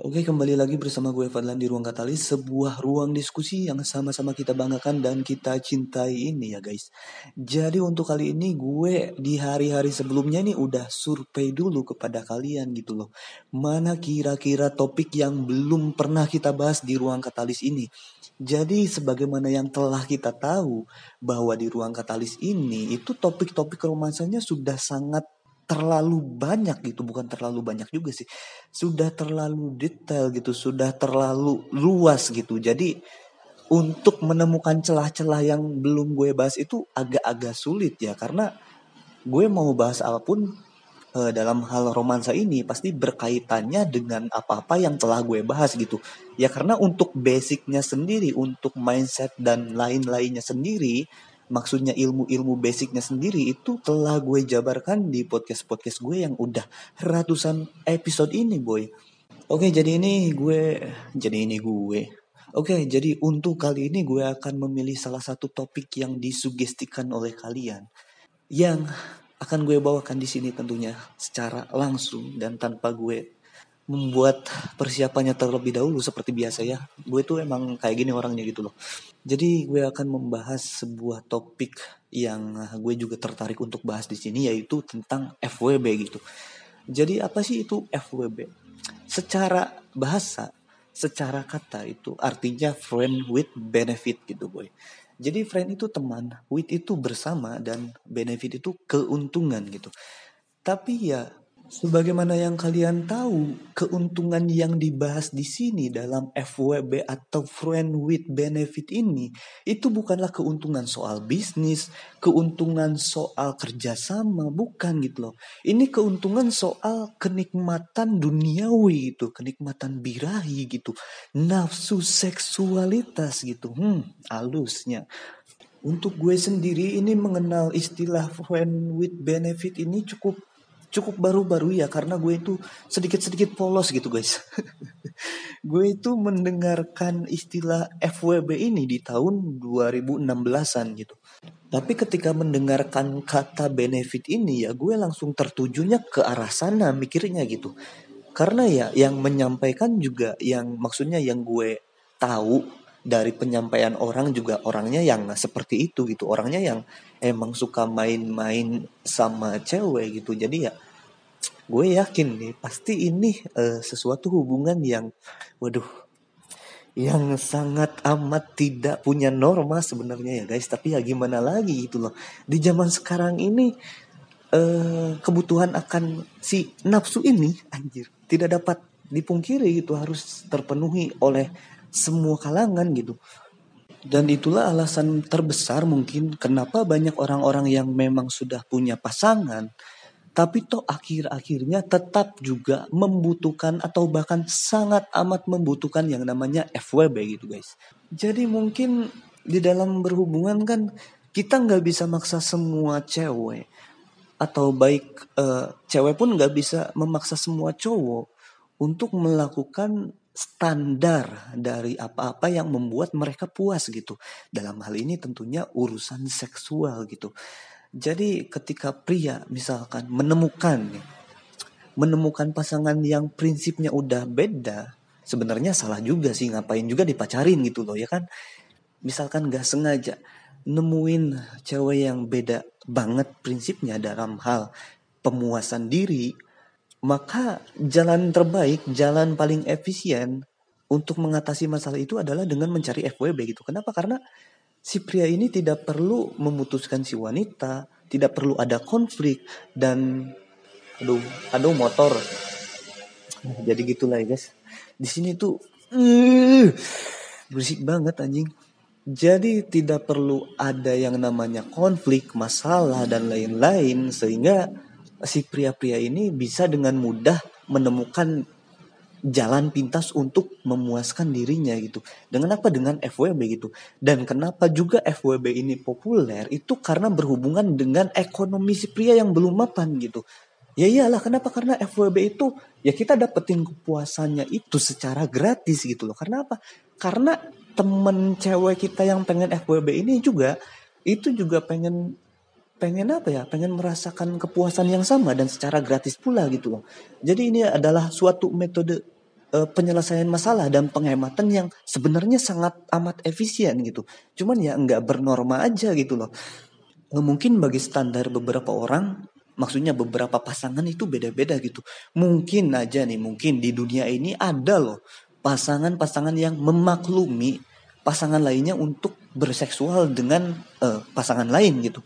Oke, kembali lagi bersama gue Fadlan di Ruang Katalis, sebuah ruang diskusi yang sama-sama kita banggakan dan kita cintai ini ya guys. Jadi untuk kali ini gue di hari-hari sebelumnya nih udah survei dulu kepada kalian gitu loh. Mana kira-kira topik yang belum pernah kita bahas di Ruang Katalis ini. Jadi sebagaimana yang telah kita tahu bahwa di Ruang Katalis ini itu topik-topik romansanya sudah sangat terlalu banyak gitu, bukan terlalu banyak juga sih. Sudah terlalu detail gitu, sudah terlalu luas gitu. Jadi untuk menemukan celah-celah yang belum gue bahas itu agak-agak sulit ya karena gue mau bahas apa pun uh, dalam hal romansa ini pasti berkaitannya dengan apa-apa yang telah gue bahas gitu. Ya karena untuk basicnya sendiri, untuk mindset dan lain-lainnya sendiri, maksudnya ilmu-ilmu basicnya sendiri itu telah gue jabarkan di podcast-podcast gue yang udah ratusan episode ini boy. Oke jadi ini gue, jadi ini gue. Oke jadi untuk kali ini gue akan memilih salah satu topik yang disugestikan oleh kalian. Yang akan gue bawakan di sini tentunya secara langsung dan tanpa gue membuat persiapannya terlebih dahulu seperti biasa ya. Gue tuh emang kayak gini orangnya gitu loh. Jadi gue akan membahas sebuah topik yang gue juga tertarik untuk bahas di sini yaitu tentang FWB gitu. Jadi apa sih itu FWB? Secara bahasa, secara kata itu artinya friend with benefit gitu boy. Jadi friend itu teman, with itu bersama dan benefit itu keuntungan gitu. Tapi ya Sebagaimana yang kalian tahu, keuntungan yang dibahas di sini dalam FWB atau friend with benefit ini itu bukanlah keuntungan soal bisnis, keuntungan soal kerjasama, bukan gitu loh. Ini keuntungan soal kenikmatan duniawi gitu, kenikmatan birahi gitu, nafsu seksualitas gitu. Hmm, halusnya. Untuk gue sendiri ini mengenal istilah friend with benefit ini cukup cukup baru-baru ya karena gue itu sedikit-sedikit polos gitu guys. gue itu mendengarkan istilah FWB ini di tahun 2016-an gitu. Tapi ketika mendengarkan kata benefit ini ya gue langsung tertujunya ke arah sana mikirnya gitu. Karena ya yang menyampaikan juga yang maksudnya yang gue tahu dari penyampaian orang juga orangnya yang seperti itu gitu. Orangnya yang emang suka main-main sama cewek gitu. Jadi ya gue yakin nih pasti ini uh, sesuatu hubungan yang waduh yang sangat amat tidak punya norma sebenarnya ya guys. Tapi ya gimana lagi gitu loh. Di zaman sekarang ini uh, kebutuhan akan si nafsu ini anjir tidak dapat dipungkiri gitu. Harus terpenuhi oleh semua kalangan gitu. Dan itulah alasan terbesar mungkin kenapa banyak orang-orang yang memang sudah punya pasangan, tapi toh akhir-akhirnya tetap juga membutuhkan atau bahkan sangat amat membutuhkan yang namanya FWB gitu guys. Jadi mungkin di dalam berhubungan kan kita nggak bisa maksa semua cewek atau baik uh, cewek pun nggak bisa memaksa semua cowok untuk melakukan standar dari apa-apa yang membuat mereka puas gitu. Dalam hal ini tentunya urusan seksual gitu. Jadi ketika pria misalkan menemukan menemukan pasangan yang prinsipnya udah beda, sebenarnya salah juga sih ngapain juga dipacarin gitu loh ya kan. Misalkan gak sengaja nemuin cewek yang beda banget prinsipnya dalam hal pemuasan diri, maka jalan terbaik, jalan paling efisien untuk mengatasi masalah itu adalah dengan mencari FWB gitu. Kenapa? Karena si pria ini tidak perlu memutuskan si wanita, tidak perlu ada konflik dan aduh, aduh motor. Jadi gitulah ya guys. Di sini tuh uh, berisik banget anjing. Jadi tidak perlu ada yang namanya konflik, masalah dan lain-lain sehingga si pria-pria ini bisa dengan mudah menemukan jalan pintas untuk memuaskan dirinya gitu. Dengan apa? Dengan FWB gitu. Dan kenapa juga FWB ini populer itu karena berhubungan dengan ekonomi si pria yang belum mapan gitu. Ya iyalah kenapa? Karena FWB itu ya kita dapetin kepuasannya itu secara gratis gitu loh. Karena apa? Karena temen cewek kita yang pengen FWB ini juga itu juga pengen pengen apa ya pengen merasakan kepuasan yang sama dan secara gratis pula gitu loh jadi ini adalah suatu metode uh, penyelesaian masalah dan penghematan yang sebenarnya sangat amat efisien gitu. Cuman ya nggak bernorma aja gitu loh. Uh, mungkin bagi standar beberapa orang, maksudnya beberapa pasangan itu beda-beda gitu. Mungkin aja nih, mungkin di dunia ini ada loh pasangan-pasangan yang memaklumi pasangan lainnya untuk berseksual dengan uh, pasangan lain gitu.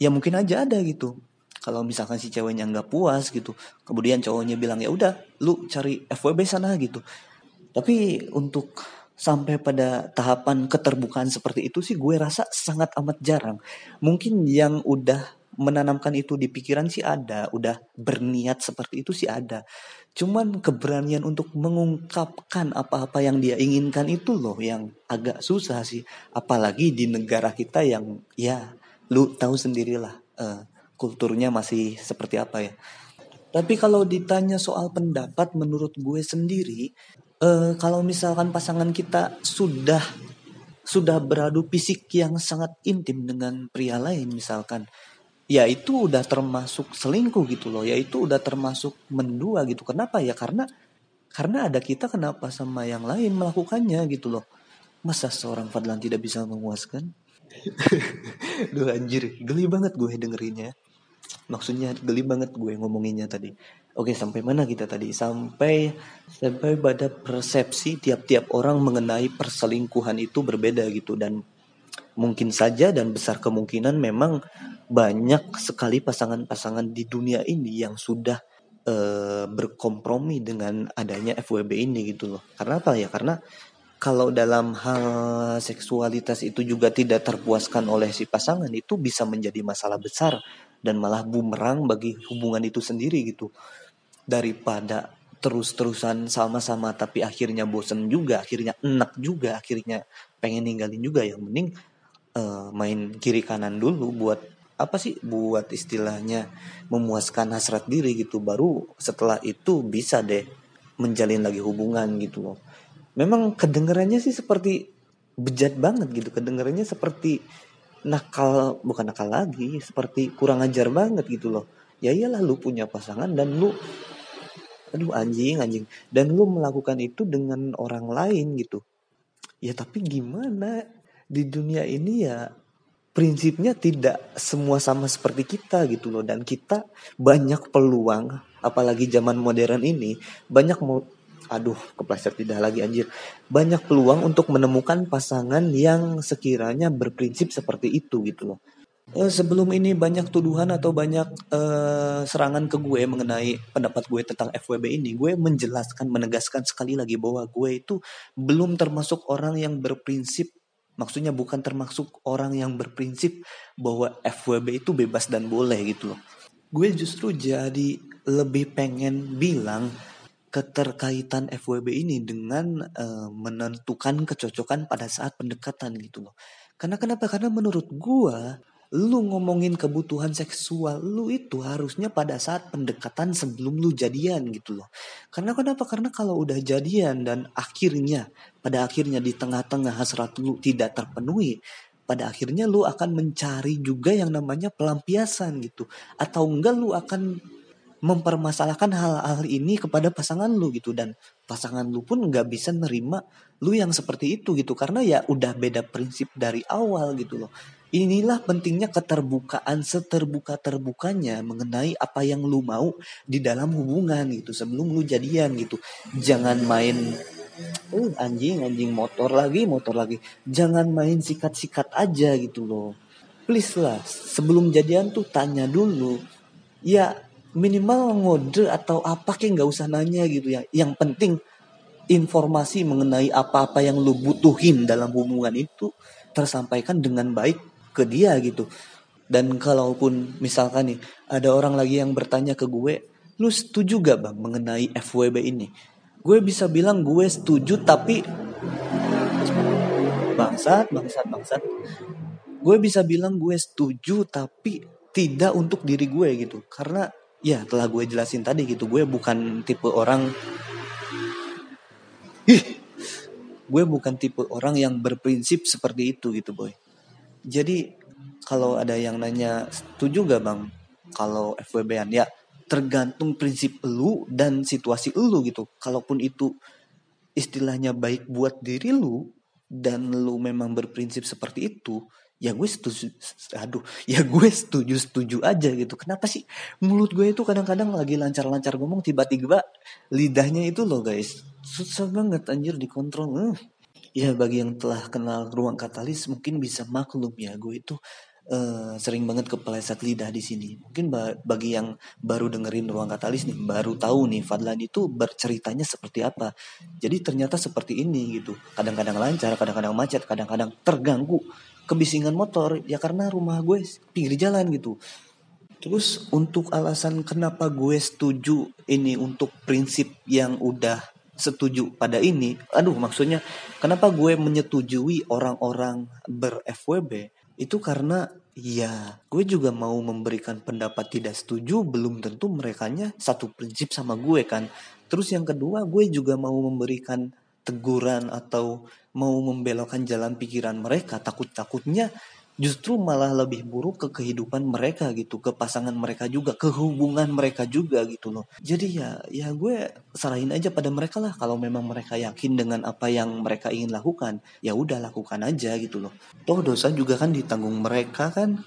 Ya mungkin aja ada gitu. Kalau misalkan si ceweknya nggak puas gitu kemudian cowoknya bilang ya udah lu cari FWB sana gitu. Tapi untuk sampai pada tahapan keterbukaan seperti itu sih gue rasa sangat amat jarang. Mungkin yang udah menanamkan itu di pikiran sih ada udah berniat seperti itu sih ada. Cuman keberanian untuk mengungkapkan apa-apa yang dia inginkan itu loh yang agak susah sih. Apalagi di negara kita yang ya lu tahu sendirilah uh, kulturnya masih seperti apa ya. Tapi kalau ditanya soal pendapat menurut gue sendiri, eh, kalau misalkan pasangan kita sudah sudah beradu fisik yang sangat intim dengan pria lain misalkan, ya itu udah termasuk selingkuh gitu loh, ya itu udah termasuk mendua gitu. Kenapa ya? Karena karena ada kita kenapa sama yang lain melakukannya gitu loh. Masa seorang Fadlan tidak bisa memuaskan? Duh anjir, geli banget gue dengerinnya maksudnya geli banget gue ngomonginnya tadi. Oke, sampai mana kita tadi? Sampai sampai pada persepsi tiap-tiap orang mengenai perselingkuhan itu berbeda gitu dan mungkin saja dan besar kemungkinan memang banyak sekali pasangan-pasangan di dunia ini yang sudah uh, berkompromi dengan adanya FWB ini gitu loh. Karena apa ya? Karena kalau dalam hal seksualitas itu juga tidak terpuaskan oleh si pasangan itu bisa menjadi masalah besar dan malah bumerang bagi hubungan itu sendiri gitu. Daripada terus-terusan sama-sama tapi akhirnya bosen juga akhirnya enak juga akhirnya pengen ninggalin juga yang mending uh, main kiri kanan dulu buat apa sih buat istilahnya memuaskan hasrat diri gitu. Baru setelah itu bisa deh menjalin lagi hubungan gitu loh memang kedengarannya sih seperti bejat banget gitu. Kedengarannya seperti nakal bukan nakal lagi seperti kurang ajar banget gitu loh. Ya iyalah lu punya pasangan dan lu aduh anjing anjing. Dan lu melakukan itu dengan orang lain gitu. Ya tapi gimana? Di dunia ini ya prinsipnya tidak semua sama seperti kita gitu loh. Dan kita banyak peluang apalagi zaman modern ini banyak aduh kepleset tidak lagi anjir. Banyak peluang untuk menemukan pasangan yang sekiranya berprinsip seperti itu gitu loh. Uh, sebelum ini banyak tuduhan atau banyak uh, serangan ke gue mengenai pendapat gue tentang FWB ini gue menjelaskan menegaskan sekali lagi bahwa gue itu belum termasuk orang yang berprinsip. Maksudnya bukan termasuk orang yang berprinsip bahwa FWB itu bebas dan boleh gitu loh. Gue justru jadi lebih pengen bilang keterkaitan FWB ini dengan uh, menentukan kecocokan pada saat pendekatan gitu loh. Karena kenapa? Karena menurut gua lu ngomongin kebutuhan seksual lu itu harusnya pada saat pendekatan sebelum lu jadian gitu loh. Karena kenapa? Karena kalau udah jadian dan akhirnya pada akhirnya di tengah-tengah hasrat lu tidak terpenuhi, pada akhirnya lu akan mencari juga yang namanya pelampiasan gitu. Atau enggak lu akan mempermasalahkan hal-hal ini kepada pasangan lu gitu. Dan pasangan lu pun nggak bisa nerima lu yang seperti itu gitu. Karena ya udah beda prinsip dari awal gitu loh. Inilah pentingnya keterbukaan seterbuka terbukanya mengenai apa yang lu mau di dalam hubungan gitu. Sebelum lu jadian gitu. Jangan main uh, anjing anjing motor lagi motor lagi. Jangan main sikat-sikat aja gitu loh. Please lah sebelum jadian tuh tanya dulu ya minimal ngode atau apa kayak nggak usah nanya gitu ya. Yang penting informasi mengenai apa-apa yang lu butuhin dalam hubungan itu tersampaikan dengan baik ke dia gitu. Dan kalaupun misalkan nih ada orang lagi yang bertanya ke gue lu setuju gak bang mengenai FWB ini? Gue bisa bilang gue setuju tapi bangsat bangsat bangsat. Gue bisa bilang gue setuju tapi tidak untuk diri gue gitu. Karena ya telah gue jelasin tadi gitu gue bukan tipe orang ih gue bukan tipe orang yang berprinsip seperti itu gitu boy. Jadi kalau ada yang nanya setuju gak bang kalau FWB-an ya tergantung prinsip lu dan situasi lu gitu. Kalaupun itu istilahnya baik buat diri lu dan lu memang berprinsip seperti itu ya gue setuju aduh ya gue setuju setuju aja gitu kenapa sih mulut gue itu kadang-kadang lagi lancar-lancar ngomong tiba-tiba lidahnya itu loh guys susah banget anjir dikontrol uh. ya bagi yang telah kenal ruang katalis mungkin bisa maklum ya gue itu uh, sering banget kepleset lidah di sini. Mungkin bagi yang baru dengerin ruang katalis nih, baru tahu nih Fadlan itu berceritanya seperti apa. Jadi ternyata seperti ini gitu. Kadang-kadang lancar, kadang-kadang macet, kadang-kadang terganggu kebisingan motor ya karena rumah gue pinggir jalan gitu. Terus untuk alasan kenapa gue setuju ini untuk prinsip yang udah setuju pada ini, aduh maksudnya kenapa gue menyetujui orang-orang ber-FWB itu karena ya gue juga mau memberikan pendapat tidak setuju belum tentu mereka satu prinsip sama gue kan terus yang kedua gue juga mau memberikan teguran atau mau membelokkan jalan pikiran mereka takut-takutnya justru malah lebih buruk ke kehidupan mereka gitu, ke pasangan mereka juga, ke hubungan mereka juga gitu loh. Jadi ya ya gue serahin aja pada mereka lah kalau memang mereka yakin dengan apa yang mereka ingin lakukan, ya udah lakukan aja gitu loh. Toh dosa juga kan ditanggung mereka kan.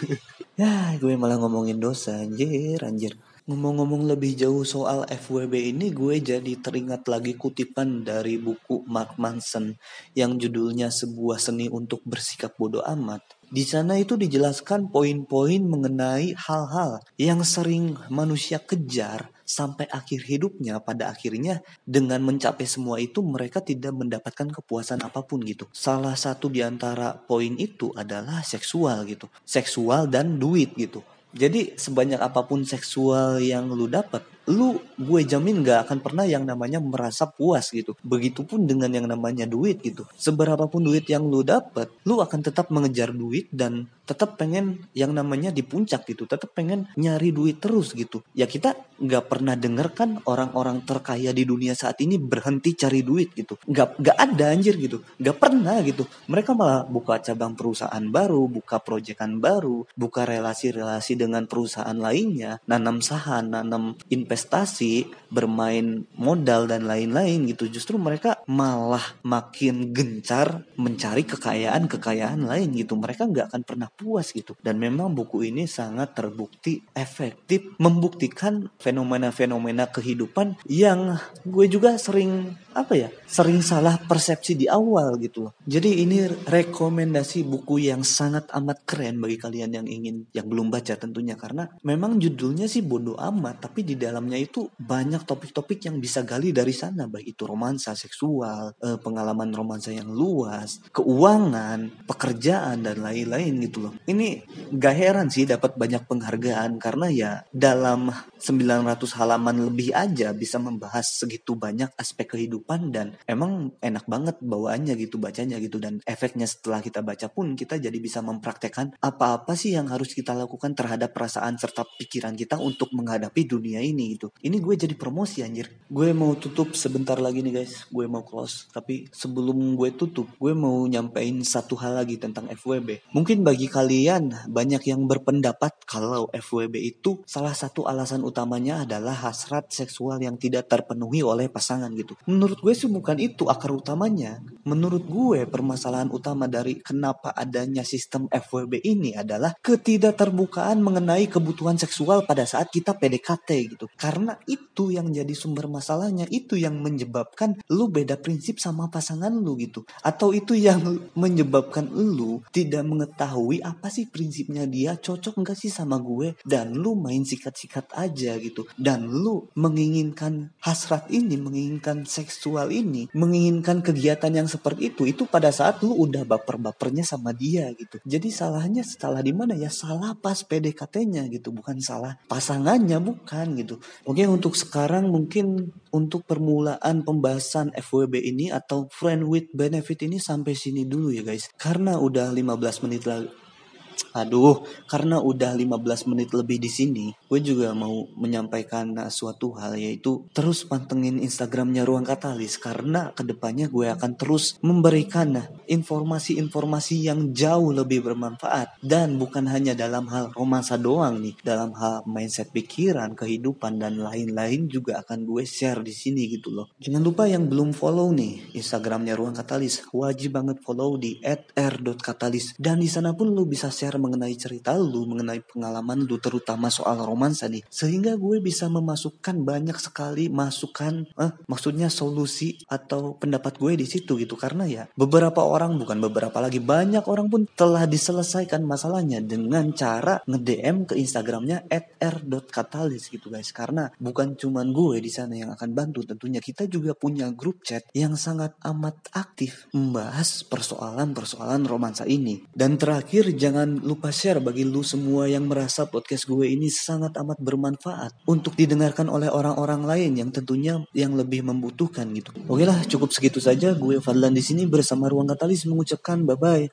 ya gue malah ngomongin dosa anjir anjir. Ngomong-ngomong lebih jauh soal FWB ini, gue jadi teringat lagi kutipan dari buku Mark Manson yang judulnya Sebuah Seni untuk Bersikap Bodoh Amat. Di sana itu dijelaskan poin-poin mengenai hal-hal yang sering manusia kejar sampai akhir hidupnya pada akhirnya dengan mencapai semua itu mereka tidak mendapatkan kepuasan apa pun gitu. Salah satu di antara poin itu adalah seksual gitu. Seksual dan duit gitu. Jadi sebanyak apa pun seksual yang lu dapat, lu gue jamin gak akan pernah yang namanya merasa puas gitu. Begitupun dengan yang namanya duit gitu. Seberapapun duit yang lu dapat, lu akan tetap mengejar duit dan tetap pengen yang namanya di puncak gitu. Tetap pengen nyari duit terus gitu. Ya kita gak pernah denger kan orang-orang terkaya di dunia saat ini berhenti cari duit gitu. Gak, gak ada anjir gitu. Gak pernah gitu. Mereka malah buka cabang perusahaan baru, buka proyekan baru, buka relasi-relasi dengan perusahaan lainnya, nanam saham, nanam investasi, bermain modal dan lain-lain gitu. Justru mereka malah makin gencar mencari kekayaan-kekayaan lain gitu. Mereka nggak akan pernah puas gitu. Dan memang buku ini sangat terbukti efektif membuktikan fenomena-fenomena kehidupan yang gue juga sering apa ya sering salah persepsi di awal gitu loh. Jadi ini rekomendasi buku yang sangat amat keren bagi kalian yang ingin yang belum baca tentunya karena memang judulnya sih bodoh amat tapi di dalamnya itu banyak topik-topik yang bisa gali dari sana baik itu romansa seksual, eh, pengalaman romansa yang luas, keuangan, pekerjaan dan lain-lain gitu loh. Ini gak heran sih dapat banyak penghargaan karena ya dalam 900 halaman lebih aja bisa membahas segitu banyak aspek kehidupan dan emang enak banget bawaannya gitu bacanya gitu dan efeknya setelah kita baca pun kita jadi bisa mempraktekkan apa-apa sih yang harus kita lakukan terhadap perasaan serta pikiran kita untuk menghadapi dunia ini gitu. Ini gue jadi promosi anjir. Gue mau tutup sebentar lagi nih guys. Gue mau close. Tapi sebelum gue tutup, gue mau nyampein satu hal lagi tentang FWB. Mungkin bagi kalian banyak yang berpendapat kalau FWB itu salah satu alasan utamanya adalah hasrat seksual yang tidak terpenuhi oleh pasangan gitu. Menurut gue sih bukan itu akar utamanya. Menurut gue permasalahan utama dari kenapa adanya sistem FWB ini adalah ketidakterbukaan mengenai kebutuhan seksual pada saat kita PDKT gitu. Karena itu yang jadi sumber masalahnya, itu yang menyebabkan lu beda prinsip sama pasangan lu gitu. Atau itu yang menyebabkan lu tidak mengetahui apa sih prinsipnya dia cocok nggak sih sama gue dan lu main sikat-sikat aja gitu. Dan lu menginginkan hasrat ini, menginginkan seksual ini, menginginkan kegiatan yang seperti itu, itu pada saat lu udah baper-bapernya sama dia gitu. Jadi salahnya salah di mana ya? Salah pas PDKT PDKT-nya gitu, bukan salah pasangannya, bukan gitu. Oke, untuk sekarang mungkin untuk permulaan pembahasan FWB ini atau friend with benefit ini sampai sini dulu ya guys. Karena udah 15 menit lagi Aduh, karena udah 15 menit lebih di sini, gue juga mau menyampaikan suatu hal yaitu terus pantengin Instagramnya Ruang Katalis karena ke depannya gue akan terus memberikan informasi-informasi yang jauh lebih bermanfaat dan bukan hanya dalam hal romansa doang nih, dalam hal mindset pikiran, kehidupan dan lain-lain juga akan gue share di sini gitu loh. Jangan lupa yang belum follow nih Instagramnya Ruang Katalis, wajib banget follow di @r.katalis dan di sana pun lu bisa share mengenai cerita lu, mengenai pengalaman lu terutama soal romansa nih. Sehingga gue bisa memasukkan banyak sekali masukan, eh, maksudnya solusi atau pendapat gue di situ gitu. Karena ya beberapa orang bukan beberapa lagi banyak orang pun telah diselesaikan masalahnya dengan cara nge-DM ke Instagramnya @r.katalis gitu guys. Karena bukan cuman gue di sana yang akan bantu. Tentunya kita juga punya grup chat yang sangat amat aktif membahas persoalan-persoalan romansa ini. Dan terakhir jangan lupa share bagi lu semua yang merasa podcast gue ini sangat amat bermanfaat untuk didengarkan oleh orang-orang lain yang tentunya yang lebih membutuhkan gitu. Oke lah, cukup segitu saja. Gue Fadlan di sini bersama Ruang Katalis mengucapkan bye bye.